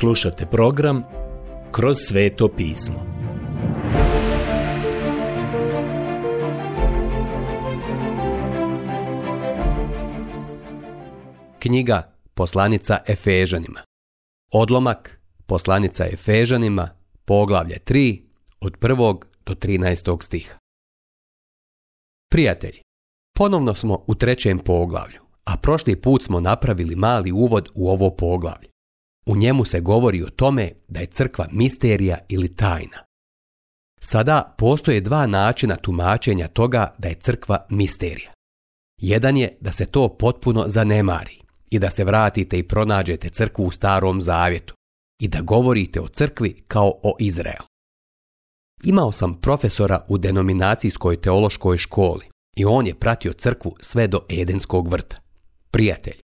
Slušajte program Kroz sveto pismo. Knjiga Poslanica Efežanima Odlomak Poslanica Efežanima Poglavlje 3 od 1. do 13. stiha Prijatelji, ponovno smo u trećem poglavlju, a prošli put smo napravili mali uvod u ovo poglavlje. U njemu se govori o tome da je crkva misterija ili tajna. Sada postoje dva načina tumačenja toga da je crkva misterija. Jedan je da se to potpuno zanemari i da se vratite i pronađete crkvu u starom zavjetu i da govorite o crkvi kao o Izraelu. Imao sam profesora u denominacijskoj teološkoj školi i on je pratio crkvu sve do Edenskog vrta. Prijatelj,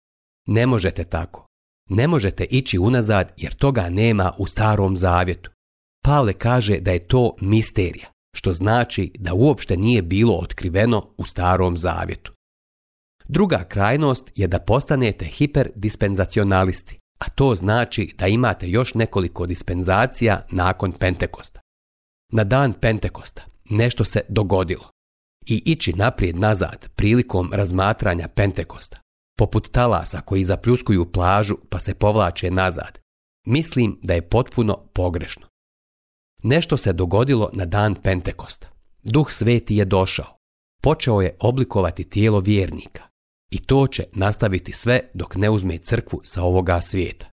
ne možete tako. Ne možete ići unazad jer toga nema u starom zavjetu. Pavle kaže da je to misterija, što znači da uopšte nije bilo otkriveno u starom zavjetu. Druga krajnost je da postanete hiperdispenzacionalisti, a to znači da imate još nekoliko dispenzacija nakon Pentekosta. Na dan Pentekosta nešto se dogodilo i ići naprijed nazad prilikom razmatranja Pentekosta poput talasa koji zapljuskuju plažu pa se povlače nazad, mislim da je potpuno pogrešno. Nešto se dogodilo na dan Pentekosta. Duh sveti je došao. Počeo je oblikovati tijelo vjernika. I to će nastaviti sve dok ne uzme crkvu sa ovoga svijeta.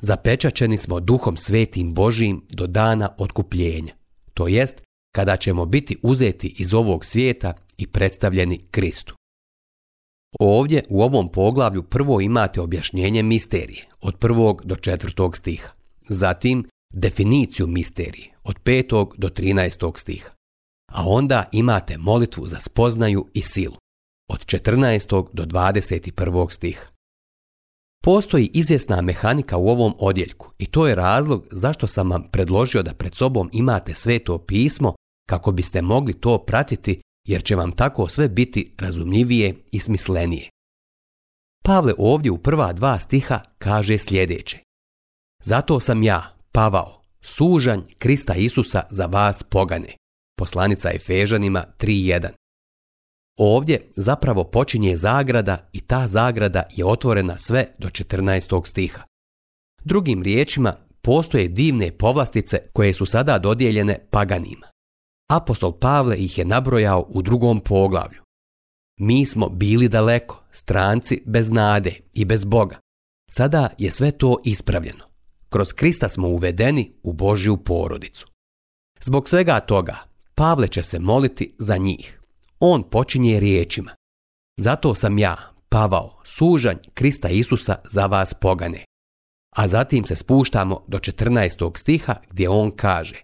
Zapečačeni smo duhom svetim Božijim do dana otkupljenja, to jest kada ćemo biti uzeti iz ovog svijeta i predstavljeni Kristu. Ovdje u ovom poglavlju prvo imate objašnjenje misterije od prvog do četvrtog stiha, zatim definiciju misterije od petog do trinaestog stiha, a onda imate molitvu za spoznaju i silu od 14. do 21. stiha. Postoji izvjesna mehanika u ovom odjeljku i to je razlog zašto sam vam predložio da pred sobom imate sveto pismo kako biste mogli to pratiti jer će vam tako sve biti razumljivije i smislenije. Pavle ovdje u prva dva stiha kaže sljedeće. Zato sam ja, Pavao, sužanj Krista Isusa za vas pogane. Poslanica Efežanima 3.1 Ovdje zapravo počinje zagrada i ta zagrada je otvorena sve do 14. stiha. Drugim riječima, postoje divne povlastice koje su sada dodijeljene paganima. Apostol Pavle ih je nabrojao u drugom poglavlju. Mi smo bili daleko, stranci bez nade i bez Boga. Sada je sve to ispravljeno. Kroz Krista smo uvedeni u Božju porodicu. Zbog svega toga, Pavle će se moliti za njih. On počinje riječima. Zato sam ja, Pavao, sužanj Krista Isusa za vas pogane. A zatim se spuštamo do 14. stiha gdje on kaže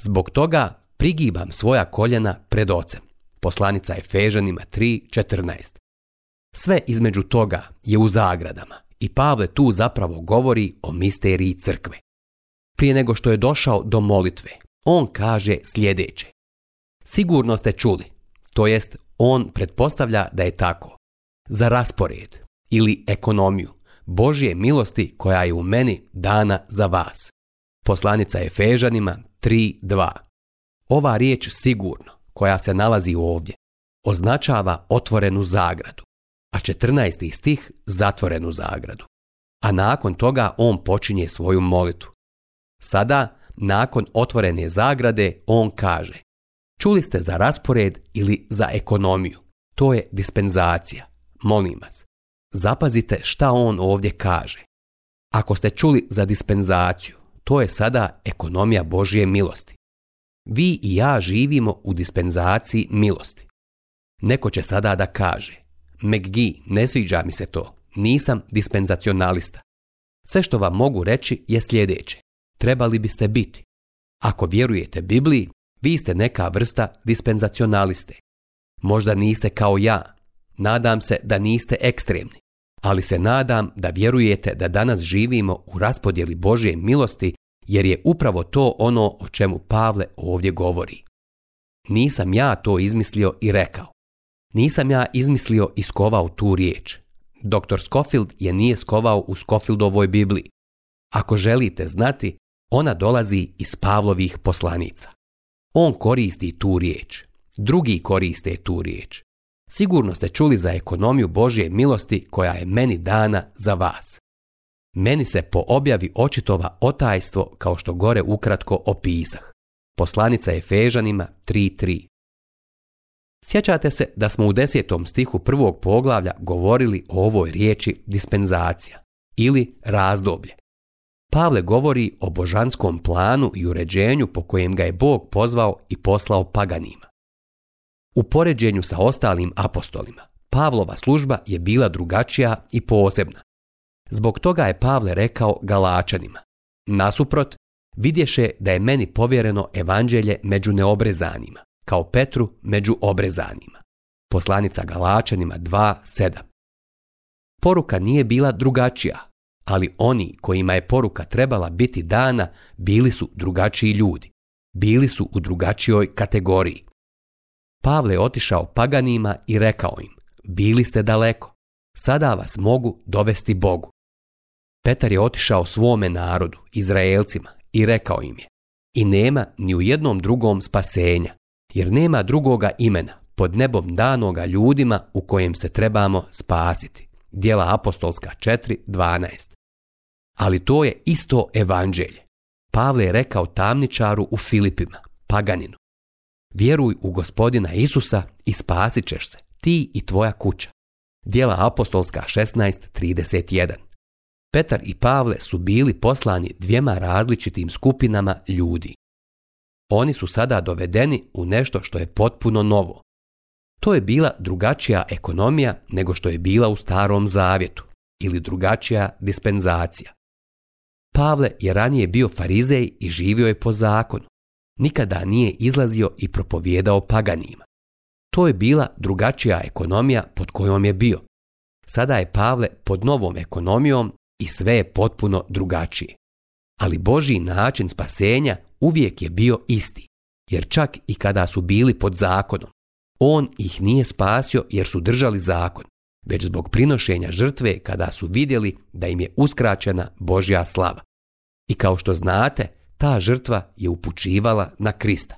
Zbog toga prigibam svoja koljena pred ocem. Poslanica Efežanima 3.14. Sve između toga je u zagradama i Pavle tu zapravo govori o misteriji crkve. Prije nego što je došao do molitve, on kaže sljedeće. Sigurno ste čuli, to jest on pretpostavlja da je tako. Za raspored ili ekonomiju Božje milosti koja je u meni dana za vas. Poslanica Efežanima 3.2 ova riječ sigurno, koja se nalazi ovdje, označava otvorenu zagradu, a 14. stih zatvorenu zagradu. A nakon toga on počinje svoju molitu. Sada, nakon otvorene zagrade, on kaže Čuli ste za raspored ili za ekonomiju. To je dispenzacija. Molim vas, zapazite šta on ovdje kaže. Ako ste čuli za dispenzaciju, to je sada ekonomija Božije milosti. Vi i ja živimo u dispenzaciji milosti. Neko će sada da kaže, McGee, ne sviđa mi se to, nisam dispenzacionalista. Sve što vam mogu reći je sljedeće. Trebali biste biti. Ako vjerujete Bibliji, vi ste neka vrsta dispenzacionaliste. Možda niste kao ja. Nadam se da niste ekstremni. Ali se nadam da vjerujete da danas živimo u raspodjeli Božje milosti jer je upravo to ono o čemu Pavle ovdje govori. Nisam ja to izmislio i rekao. Nisam ja izmislio i skovao tu riječ. Dr. Scofield je nije skovao u Scofieldovoj Bibliji. Ako želite znati, ona dolazi iz Pavlovih poslanica. On koristi tu riječ. Drugi koriste tu riječ. Sigurno ste čuli za ekonomiju Božje milosti koja je meni dana za vas meni se po objavi očitova otajstvo kao što gore ukratko opisah. Poslanica je fežanima 3.3 Sjećate se da smo u desetom stihu prvog poglavlja govorili o ovoj riječi dispenzacija ili razdoblje. Pavle govori o božanskom planu i uređenju po kojem ga je Bog pozvao i poslao paganima. U poređenju sa ostalim apostolima, Pavlova služba je bila drugačija i posebna. Zbog toga je Pavle rekao Galačanima. Nasuprot, vidješe da je meni povjereno evanđelje među neobrezanima, kao Petru među obrezanima. Poslanica Galačanima 2.7 Poruka nije bila drugačija, ali oni kojima je poruka trebala biti dana bili su drugačiji ljudi. Bili su u drugačijoj kategoriji. Pavle je otišao paganima i rekao im, bili ste daleko, sada vas mogu dovesti Bogu. Petar je otišao svome narodu, Izraelcima, i rekao im je I nema ni u jednom drugom spasenja, jer nema drugoga imena pod nebom danoga ljudima u kojem se trebamo spasiti. Dijela apostolska 4.12 Ali to je isto evanđelje. Pavle je rekao tamničaru u Filipima, paganinu. Vjeruj u gospodina Isusa i spasit ćeš se, ti i tvoja kuća. Dijela apostolska 16.31 Petar i Pavle su bili poslani dvijema različitim skupinama ljudi. Oni su sada dovedeni u nešto što je potpuno novo. To je bila drugačija ekonomija nego što je bila u starom zavjetu ili drugačija dispenzacija. Pavle je ranije bio farizej i živio je po zakonu. Nikada nije izlazio i propovjedao paganima. To je bila drugačija ekonomija pod kojom je bio. Sada je Pavle pod novom ekonomijom i sve je potpuno drugačije. Ali Božji način spasenja uvijek je bio isti, jer čak i kada su bili pod zakonom, on ih nije spasio jer su držali zakon, već zbog prinošenja žrtve kada su vidjeli da im je uskraćena Božja slava. I kao što znate, ta žrtva je upućivala na Krista.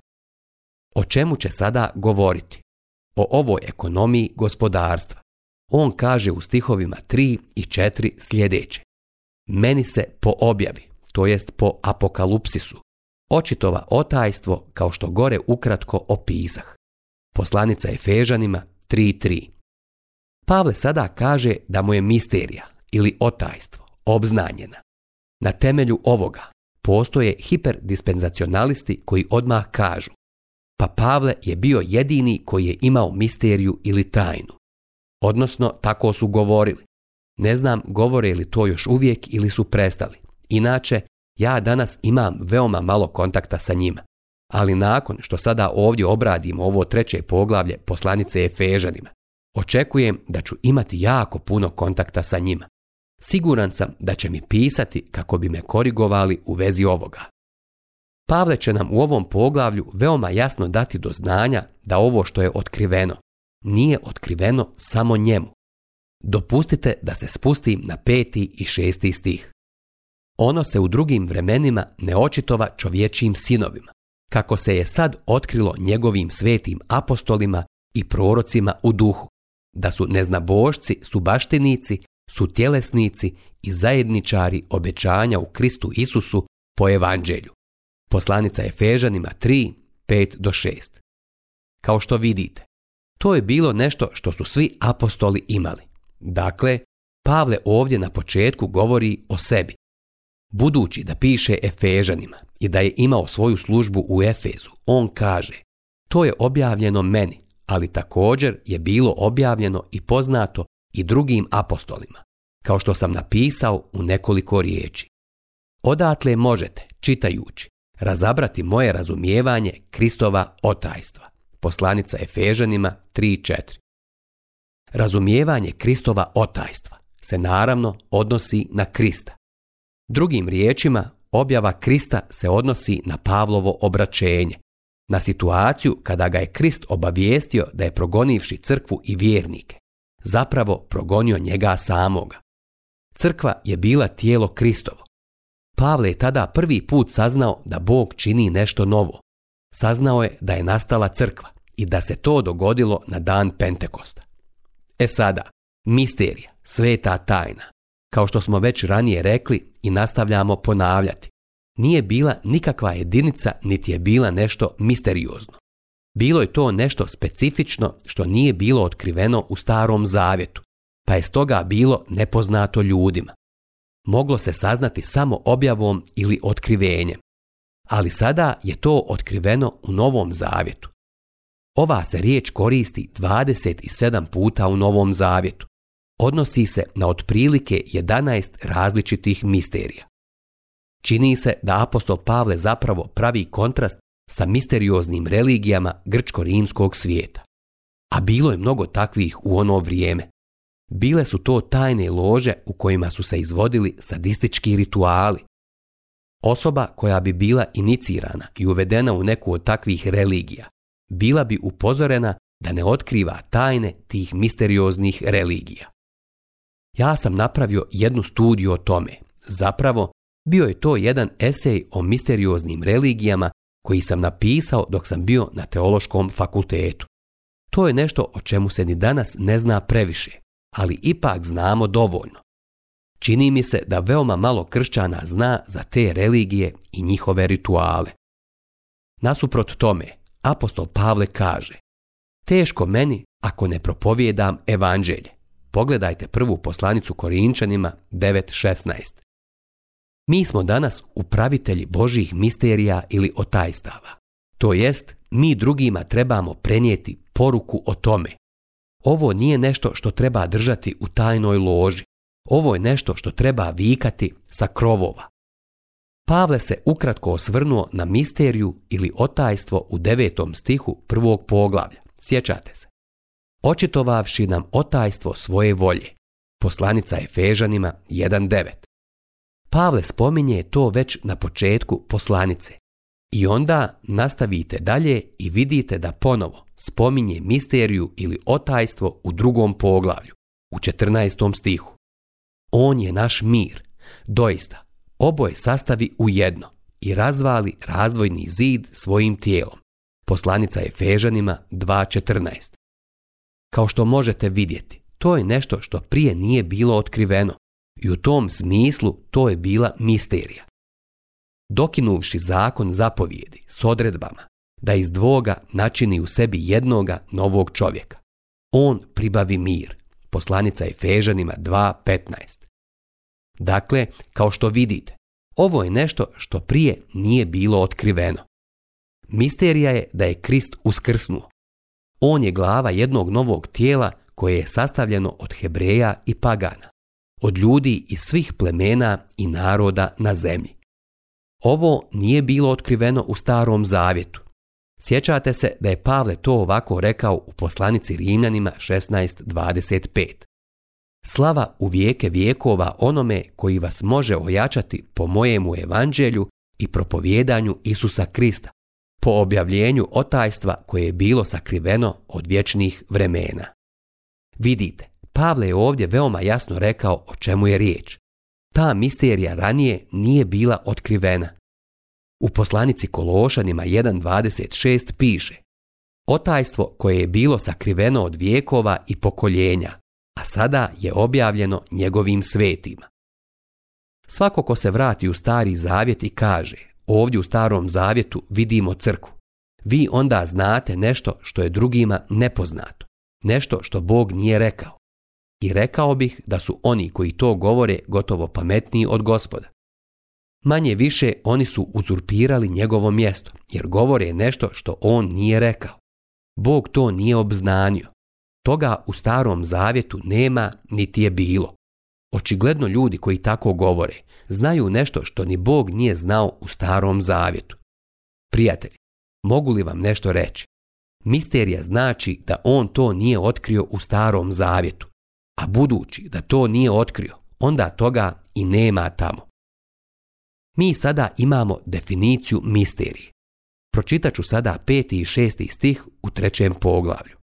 O čemu će sada govoriti? O ovoj ekonomiji gospodarstva. On kaže u stihovima 3 i 4 sljedeće meni se po objavi, to jest po apokalupsisu, očitova otajstvo kao što gore ukratko opisah. Poslanica Efežanima 3.3. Pavle sada kaže da mu je misterija ili otajstvo obznanjena. Na temelju ovoga postoje hiperdispenzacionalisti koji odmah kažu pa Pavle je bio jedini koji je imao misteriju ili tajnu. Odnosno, tako su govorili, ne znam govore li to još uvijek ili su prestali. Inače, ja danas imam veoma malo kontakta sa njima. Ali nakon što sada ovdje obradimo ovo treće poglavlje poslanice Efežanima, očekujem da ću imati jako puno kontakta sa njima. Siguran sam da će mi pisati kako bi me korigovali u vezi ovoga. Pavle će nam u ovom poglavlju veoma jasno dati do znanja da ovo što je otkriveno, nije otkriveno samo njemu, Dopustite da se spustim na peti i šesti stih. Ono se u drugim vremenima ne očitova čovječijim sinovima, kako se je sad otkrilo njegovim svetim apostolima i prorocima u duhu, da su neznabošci, su baštinici, su tjelesnici i zajedničari obećanja u Kristu Isusu po evanđelju. Poslanica Efežanima 3, 5 do 6. Kao što vidite, to je bilo nešto što su svi apostoli imali. Dakle, Pavle ovdje na početku govori o sebi. Budući da piše Efežanima i da je imao svoju službu u Efezu, on kaže To je objavljeno meni, ali također je bilo objavljeno i poznato i drugim apostolima, kao što sam napisao u nekoliko riječi. Odatle možete, čitajući, razabrati moje razumijevanje Kristova otajstva. Poslanica Efežanima 3.4 Razumijevanje Kristova otajstva se naravno odnosi na Krista. Drugim riječima, objava Krista se odnosi na Pavlovo obraćenje, na situaciju kada ga je Krist obavijestio da je progonivši crkvu i vjernike, zapravo progonio njega samoga. Crkva je bila tijelo Kristovo. Pavle je tada prvi put saznao da Bog čini nešto novo. Saznao je da je nastala crkva i da se to dogodilo na dan Pentekosta. E sada, misterija, sveta tajna. Kao što smo već ranije rekli i nastavljamo ponavljati, nije bila nikakva jedinica niti je bila nešto misteriozno. Bilo je to nešto specifično što nije bilo otkriveno u starom zavjetu, pa je stoga bilo nepoznato ljudima. Moglo se saznati samo objavom ili otkrivenjem. Ali sada je to otkriveno u Novom Zavjetu. Ova se riječ koristi 27 puta u Novom Zavjetu. Odnosi se na otprilike 11 različitih misterija. Čini se da apostol Pavle zapravo pravi kontrast sa misterioznim religijama grčko-rimskog svijeta. A bilo je mnogo takvih u ono vrijeme. Bile su to tajne lože u kojima su se izvodili sadistički rituali. Osoba koja bi bila inicirana i uvedena u neku od takvih religija bila bi upozorena da ne otkriva tajne tih misterioznih religija. Ja sam napravio jednu studiju o tome. Zapravo, bio je to jedan esej o misterioznim religijama koji sam napisao dok sam bio na teološkom fakultetu. To je nešto o čemu se ni danas ne zna previše, ali ipak znamo dovoljno. Čini mi se da veoma malo kršćana zna za te religije i njihove rituale. Nasuprot tome, apostol Pavle kaže Teško meni ako ne propovijedam evanđelje. Pogledajte prvu poslanicu Korinčanima 9.16. Mi smo danas upravitelji Božih misterija ili otajstava. To jest, mi drugima trebamo prenijeti poruku o tome. Ovo nije nešto što treba držati u tajnoj loži. Ovo je nešto što treba vikati sa krovova. Pavle se ukratko osvrnuo na misteriju ili otajstvo u devetom stihu prvog poglavlja. Sjećate se. Očitovavši nam otajstvo svoje volje. Poslanica Efežanima 1.9. Pavle spominje to već na početku poslanice. I onda nastavite dalje i vidite da ponovo spominje misteriju ili otajstvo u drugom poglavlju, u 14. stihu. On je naš mir. Doista, oboje sastavi u jedno i razvali razvojni zid svojim tijelom. Poslanica Efežanima 2.14. Kao što možete vidjeti, to je nešto što prije nije bilo otkriveno i u tom smislu to je bila misterija. Dokinuvši zakon zapovijedi s odredbama da iz dvoga načini u sebi jednoga novog čovjeka, on pribavi mir. Poslanica Efežanima 2.15. Dakle, kao što vidite, ovo je nešto što prije nije bilo otkriveno. Misterija je da je Krist uskrsnuo. On je glava jednog novog tijela koje je sastavljeno od Hebreja i Pagana, od ljudi iz svih plemena i naroda na zemlji. Ovo nije bilo otkriveno u starom zavjetu. Sjećate se da je Pavle to ovako rekao u poslanici Rimljanima 16.25. Slava u vijeke vijekova onome koji vas može ojačati po mojemu evanđelju i propovjedanju Isusa Krista, po objavljenju otajstva koje je bilo sakriveno od vječnih vremena. Vidite, Pavle je ovdje veoma jasno rekao o čemu je riječ. Ta misterija ranije nije bila otkrivena. U poslanici Kološanima 1.26 piše Otajstvo koje je bilo sakriveno od vijekova i pokoljenja, a sada je objavljeno njegovim svetima. Svako ko se vrati u stari zavjet i kaže, ovdje u starom zavjetu vidimo crku, vi onda znate nešto što je drugima nepoznato, nešto što Bog nije rekao. I rekao bih da su oni koji to govore gotovo pametniji od gospoda. Manje više oni su uzurpirali njegovo mjesto, jer govore nešto što on nije rekao. Bog to nije obznanio, toga u starom zavjetu nema niti je bilo. Očigledno ljudi koji tako govore znaju nešto što ni Bog nije znao u starom zavjetu. Prijatelji, mogu li vam nešto reći? Misterija znači da on to nije otkrio u starom zavjetu, a budući da to nije otkrio, onda toga i nema tamo. Mi sada imamo definiciju misterije. Pročitat ću sada peti i šesti stih u trećem poglavlju.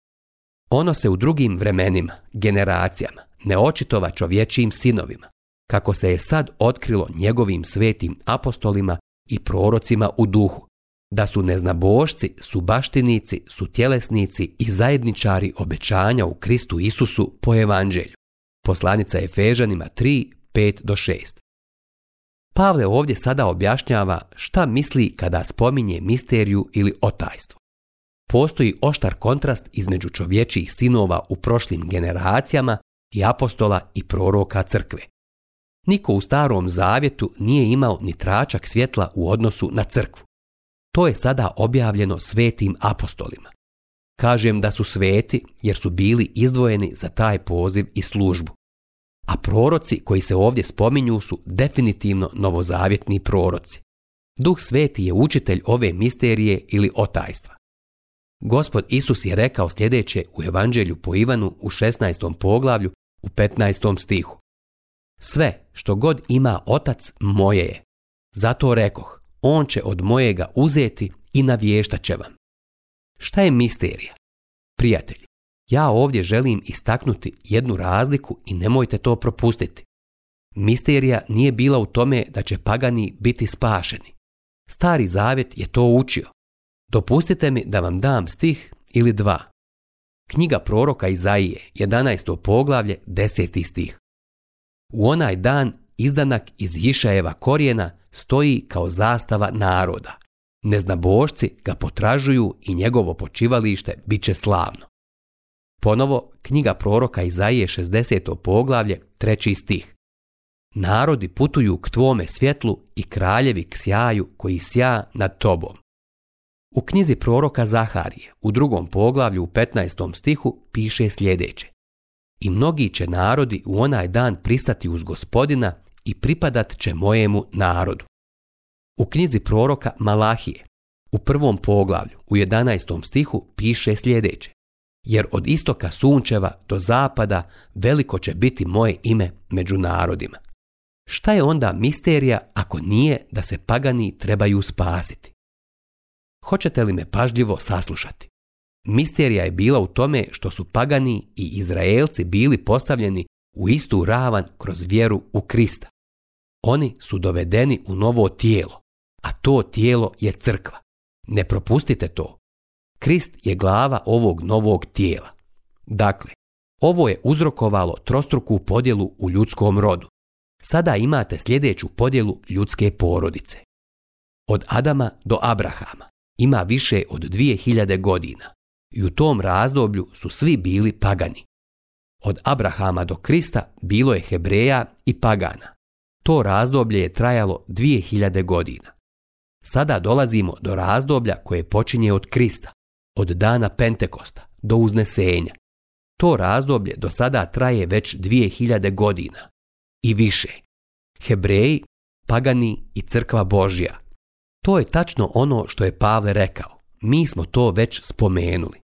Ono se u drugim vremenima, generacijama, ne očitova čovječijim sinovima, kako se je sad otkrilo njegovim svetim apostolima i prorocima u duhu, da su neznabošci, su baštinici, su tjelesnici i zajedničari obećanja u Kristu Isusu po evanđelju. Poslanica Efežanima 3, 5 do 6. Pavle ovdje sada objašnjava šta misli kada spominje misteriju ili otajstvo postoji oštar kontrast između čovječijih sinova u prošlim generacijama i apostola i proroka crkve. Niko u starom zavjetu nije imao ni tračak svjetla u odnosu na crkvu. To je sada objavljeno svetim apostolima. Kažem da su sveti jer su bili izdvojeni za taj poziv i službu. A proroci koji se ovdje spominju su definitivno novozavjetni proroci. Duh sveti je učitelj ove misterije ili otajstva. Gospod Isus je rekao sljedeće u Evanđelju po Ivanu u 16. poglavlju u 15. stihu. Sve što god ima otac moje je. Zato rekoh, on će od mojega uzeti i navještat će vam. Šta je misterija? Prijatelji, ja ovdje želim istaknuti jednu razliku i nemojte to propustiti. Misterija nije bila u tome da će pagani biti spašeni. Stari zavjet je to učio. Dopustite mi da vam dam stih ili dva. Knjiga proroka Izaije, 11. poglavlje, 10. stih. U onaj dan izdanak iz Jišajeva korijena stoji kao zastava naroda. Neznabošci ga potražuju i njegovo počivalište bit će slavno. Ponovo knjiga proroka Izaije 60. poglavlje, 3. stih. Narodi putuju k tvome svjetlu i kraljevi k sjaju koji sja nad tobom. U knjizi proroka Zaharije u drugom poglavlju u 15. stihu piše sljedeće. I mnogi će narodi u onaj dan pristati uz gospodina i pripadat će mojemu narodu. U knjizi proroka Malahije u prvom poglavlju u 11. stihu piše sljedeće. Jer od istoka sunčeva do zapada veliko će biti moje ime među narodima. Šta je onda misterija ako nije da se pagani trebaju spasiti? Hoćete li me pažljivo saslušati? Misterija je bila u tome što su pagani i Izraelci bili postavljeni u istu ravan kroz vjeru u Krista. Oni su dovedeni u novo tijelo, a to tijelo je crkva. Ne propustite to. Krist je glava ovog novog tijela. Dakle, ovo je uzrokovalo trostruku podjelu u ljudskom rodu. Sada imate sljedeću podjelu ljudske porodice. Od Adama do Abrahama, ima više od 2000 godina i u tom razdoblju su svi bili pagani. Od Abrahama do Krista bilo je Hebreja i pagana. To razdoblje je trajalo 2000 godina. Sada dolazimo do razdoblja koje počinje od Krista, od dana Pentekosta do uznesenja. To razdoblje do sada traje već 2000 godina i više. Hebreji, pagani i crkva Božja to je tačno ono što je Pavle rekao. Mi smo to već spomenuli.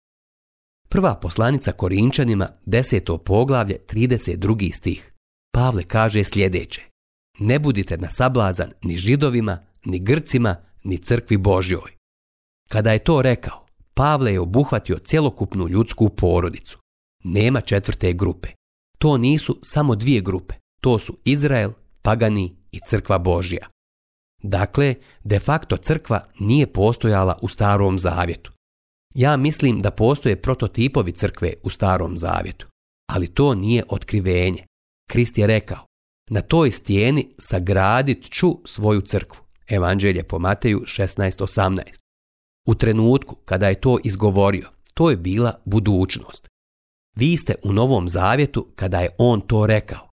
Prva poslanica Korinčanima, deseto poglavlje, 32. stih. Pavle kaže sljedeće. Ne budite na sablazan ni židovima, ni grcima, ni crkvi Božjoj. Kada je to rekao, Pavle je obuhvatio cjelokupnu ljudsku porodicu. Nema četvrte grupe. To nisu samo dvije grupe. To su Izrael, pagani i crkva Božja. Dakle, de facto crkva nije postojala u Starom zavjetu. Ja mislim da postoje prototipovi crkve u Starom zavjetu, ali to nije otkrivenje. Krist je rekao, na toj stijeni sagradit ću svoju crkvu. Evanđelje po Mateju 16.18. U trenutku kada je to izgovorio, to je bila budućnost. Vi ste u Novom Zavjetu kada je on to rekao.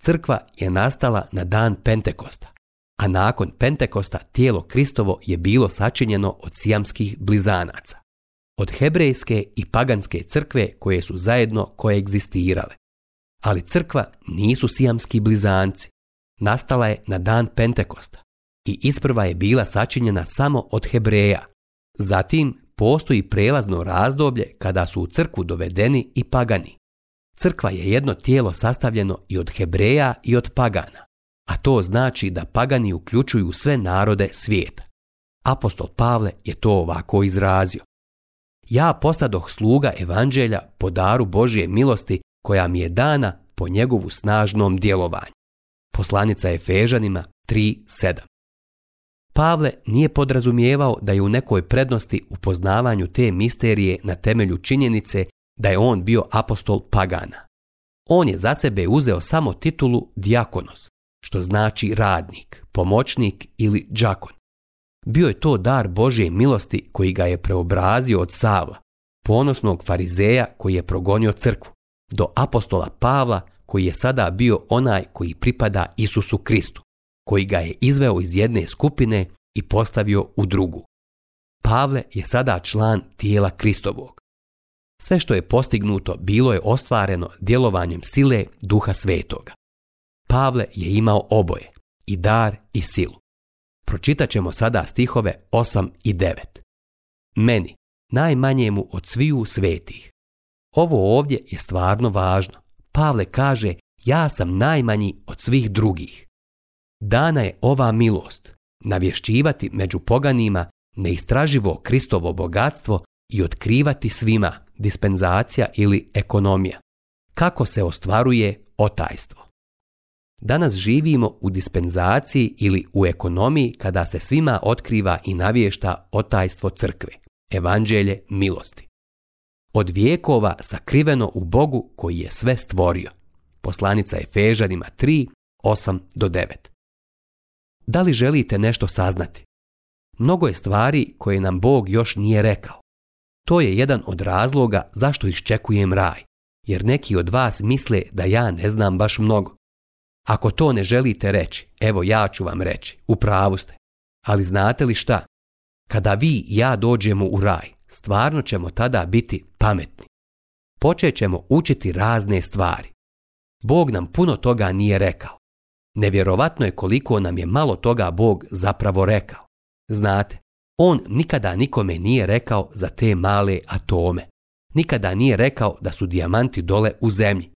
Crkva je nastala na dan Pentekosta a nakon Pentekosta tijelo Kristovo je bilo sačinjeno od sijamskih blizanaca, od hebrejske i paganske crkve koje su zajedno koegzistirale. Ali crkva nisu sijamski blizanci, nastala je na dan Pentekosta i isprva je bila sačinjena samo od Hebreja. Zatim postoji prelazno razdoblje kada su u crku dovedeni i pagani. Crkva je jedno tijelo sastavljeno i od Hebreja i od pagana a to znači da pagani uključuju sve narode svijeta. Apostol Pavle je to ovako izrazio. Ja postadoh sluga evanđelja po daru Božije milosti koja mi je dana po njegovu snažnom djelovanju. Poslanica Efežanima 3.7 Pavle nije podrazumijevao da je u nekoj prednosti u poznavanju te misterije na temelju činjenice da je on bio apostol pagana. On je za sebe uzeo samo titulu diakonos, što znači radnik, pomoćnik ili džakon. Bio je to dar Božje milosti koji ga je preobrazio od Savla, ponosnog farizeja koji je progonio crkvu, do apostola Pavla koji je sada bio onaj koji pripada Isusu Kristu, koji ga je izveo iz jedne skupine i postavio u drugu. Pavle je sada član tijela Kristovog. Sve što je postignuto bilo je ostvareno djelovanjem sile Duha Svetoga. Pavle je imao oboje, i dar i silu. Pročitat ćemo sada stihove 8 i 9. Meni, najmanjemu od sviju svetih. Ovo ovdje je stvarno važno. Pavle kaže, ja sam najmanji od svih drugih. Dana je ova milost, navješćivati među poganima neistraživo Kristovo bogatstvo i otkrivati svima dispenzacija ili ekonomija. Kako se ostvaruje otajstvo. Danas živimo u dispenzaciji ili u ekonomiji kada se svima otkriva i navješta otajstvo crkve, evanđelje milosti. Od vijekova sakriveno u Bogu koji je sve stvorio. Poslanica Efežanima 3, 8 do 9. Da li želite nešto saznati? Mnogo je stvari koje nam Bog još nije rekao. To je jedan od razloga zašto iščekujem raj, jer neki od vas misle da ja ne znam baš mnogo. Ako to ne želite reći, evo ja ću vam reći, u pravu ste. Ali znate li šta? Kada vi i ja dođemo u raj, stvarno ćemo tada biti pametni. Počet ćemo učiti razne stvari. Bog nam puno toga nije rekao. Nevjerovatno je koliko nam je malo toga Bog zapravo rekao. Znate, on nikada nikome nije rekao za te male atome. Nikada nije rekao da su dijamanti dole u zemlji.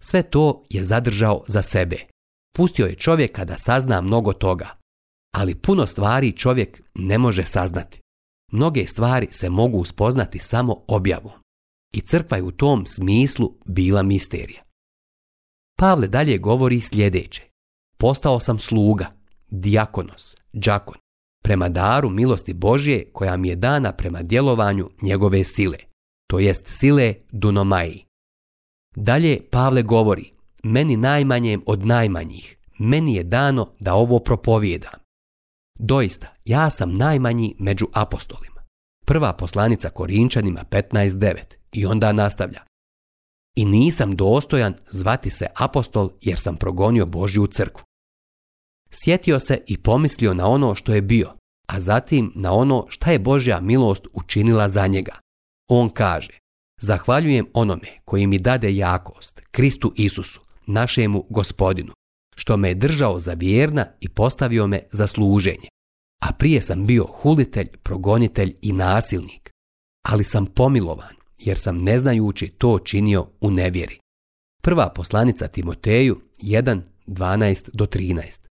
Sve to je zadržao za sebe. Pustio je čovjeka da sazna mnogo toga. Ali puno stvari čovjek ne može saznati. Mnoge stvari se mogu uspoznati samo objavom. I crkva je u tom smislu bila misterija. Pavle dalje govori sljedeće. Postao sam sluga, dijakonos, džakon, prema daru milosti Božje koja mi je dana prema djelovanju njegove sile, to jest sile dunomaji. Dalje Pavle govori, meni najmanjem od najmanjih, meni je dano da ovo propovijeda. Doista, ja sam najmanji među apostolima. Prva poslanica Korinčanima 15.9 i onda nastavlja. I nisam dostojan zvati se apostol jer sam progonio Božju crkvu. Sjetio se i pomislio na ono što je bio, a zatim na ono šta je Božja milost učinila za njega. On kaže, Zahvaljujem onome koji mi dade jakost, Kristu Isusu, našemu gospodinu, što me je držao za vjerna i postavio me za služenje. A prije sam bio hulitelj, progonitelj i nasilnik, ali sam pomilovan jer sam neznajući to činio u nevjeri. Prva poslanica Timoteju 112 do 13.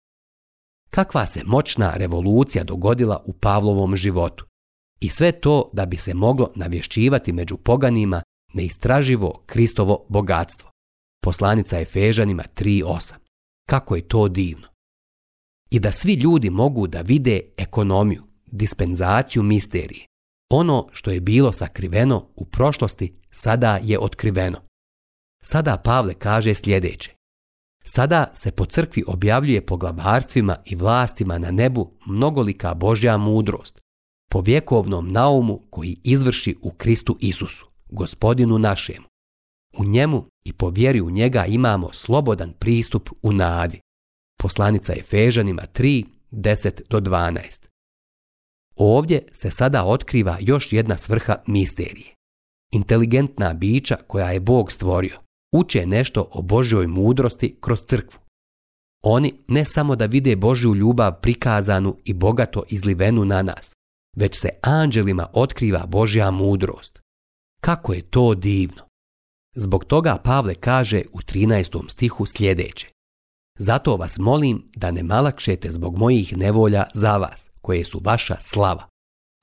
Kakva se moćna revolucija dogodila u Pavlovom životu? I sve to da bi se moglo navješćivati među poganima neistraživo Kristovo bogatstvo. Poslanica Efežanima 3.8. Kako je to divno. I da svi ljudi mogu da vide ekonomiju, dispenzaciju misterije. Ono što je bilo sakriveno u prošlosti sada je otkriveno. Sada Pavle kaže sljedeće. Sada se po crkvi objavljuje poglavarstvima i vlastima na nebu mnogolika Božja mudrost, po vjekovnom naumu koji izvrši u Kristu Isusu, gospodinu našemu. U njemu i po vjeri u njega imamo slobodan pristup u nadi. Poslanica Efežanima 3, 10 do 12. Ovdje se sada otkriva još jedna svrha misterije. Inteligentna bića koja je Bog stvorio, uče nešto o Božjoj mudrosti kroz crkvu. Oni ne samo da vide Božju ljubav prikazanu i bogato izlivenu na nas, već se anđelima otkriva Božja mudrost. Kako je to divno! Zbog toga Pavle kaže u 13. stihu sljedeće. Zato vas molim da ne malakšete zbog mojih nevolja za vas, koje su vaša slava.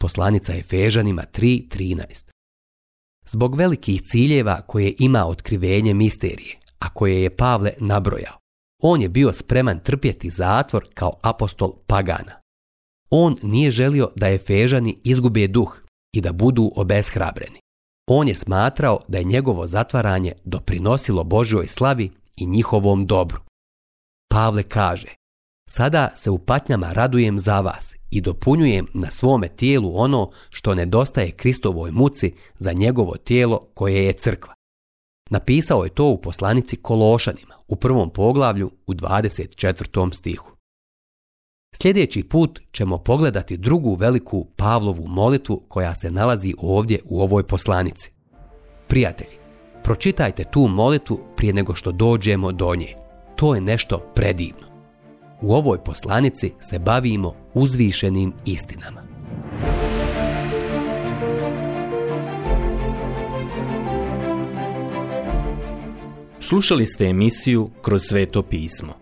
Poslanica Efežanima 3.13. Zbog velikih ciljeva koje ima otkrivenje misterije, a koje je Pavle nabrojao, on je bio spreman trpjeti zatvor kao apostol pagana. On nije želio da Efežani izgube duh i da budu obeshrabreni. On je smatrao da je njegovo zatvaranje doprinosilo Božoj slavi i njihovom dobru. Pavle kaže, sada se u patnjama radujem za vas i dopunjujem na svome tijelu ono što nedostaje Kristovoj muci za njegovo tijelo koje je crkva. Napisao je to u poslanici Kološanima u prvom poglavlju u 24. stihu. Sljedeći put ćemo pogledati drugu veliku Pavlovu molitvu koja se nalazi ovdje u ovoj poslanici. Prijatelji, pročitajte tu molitvu prije nego što dođemo do nje. To je nešto predivno. U ovoj poslanici se bavimo uzvišenim istinama. Slušali ste emisiju Kroz sveto pismo.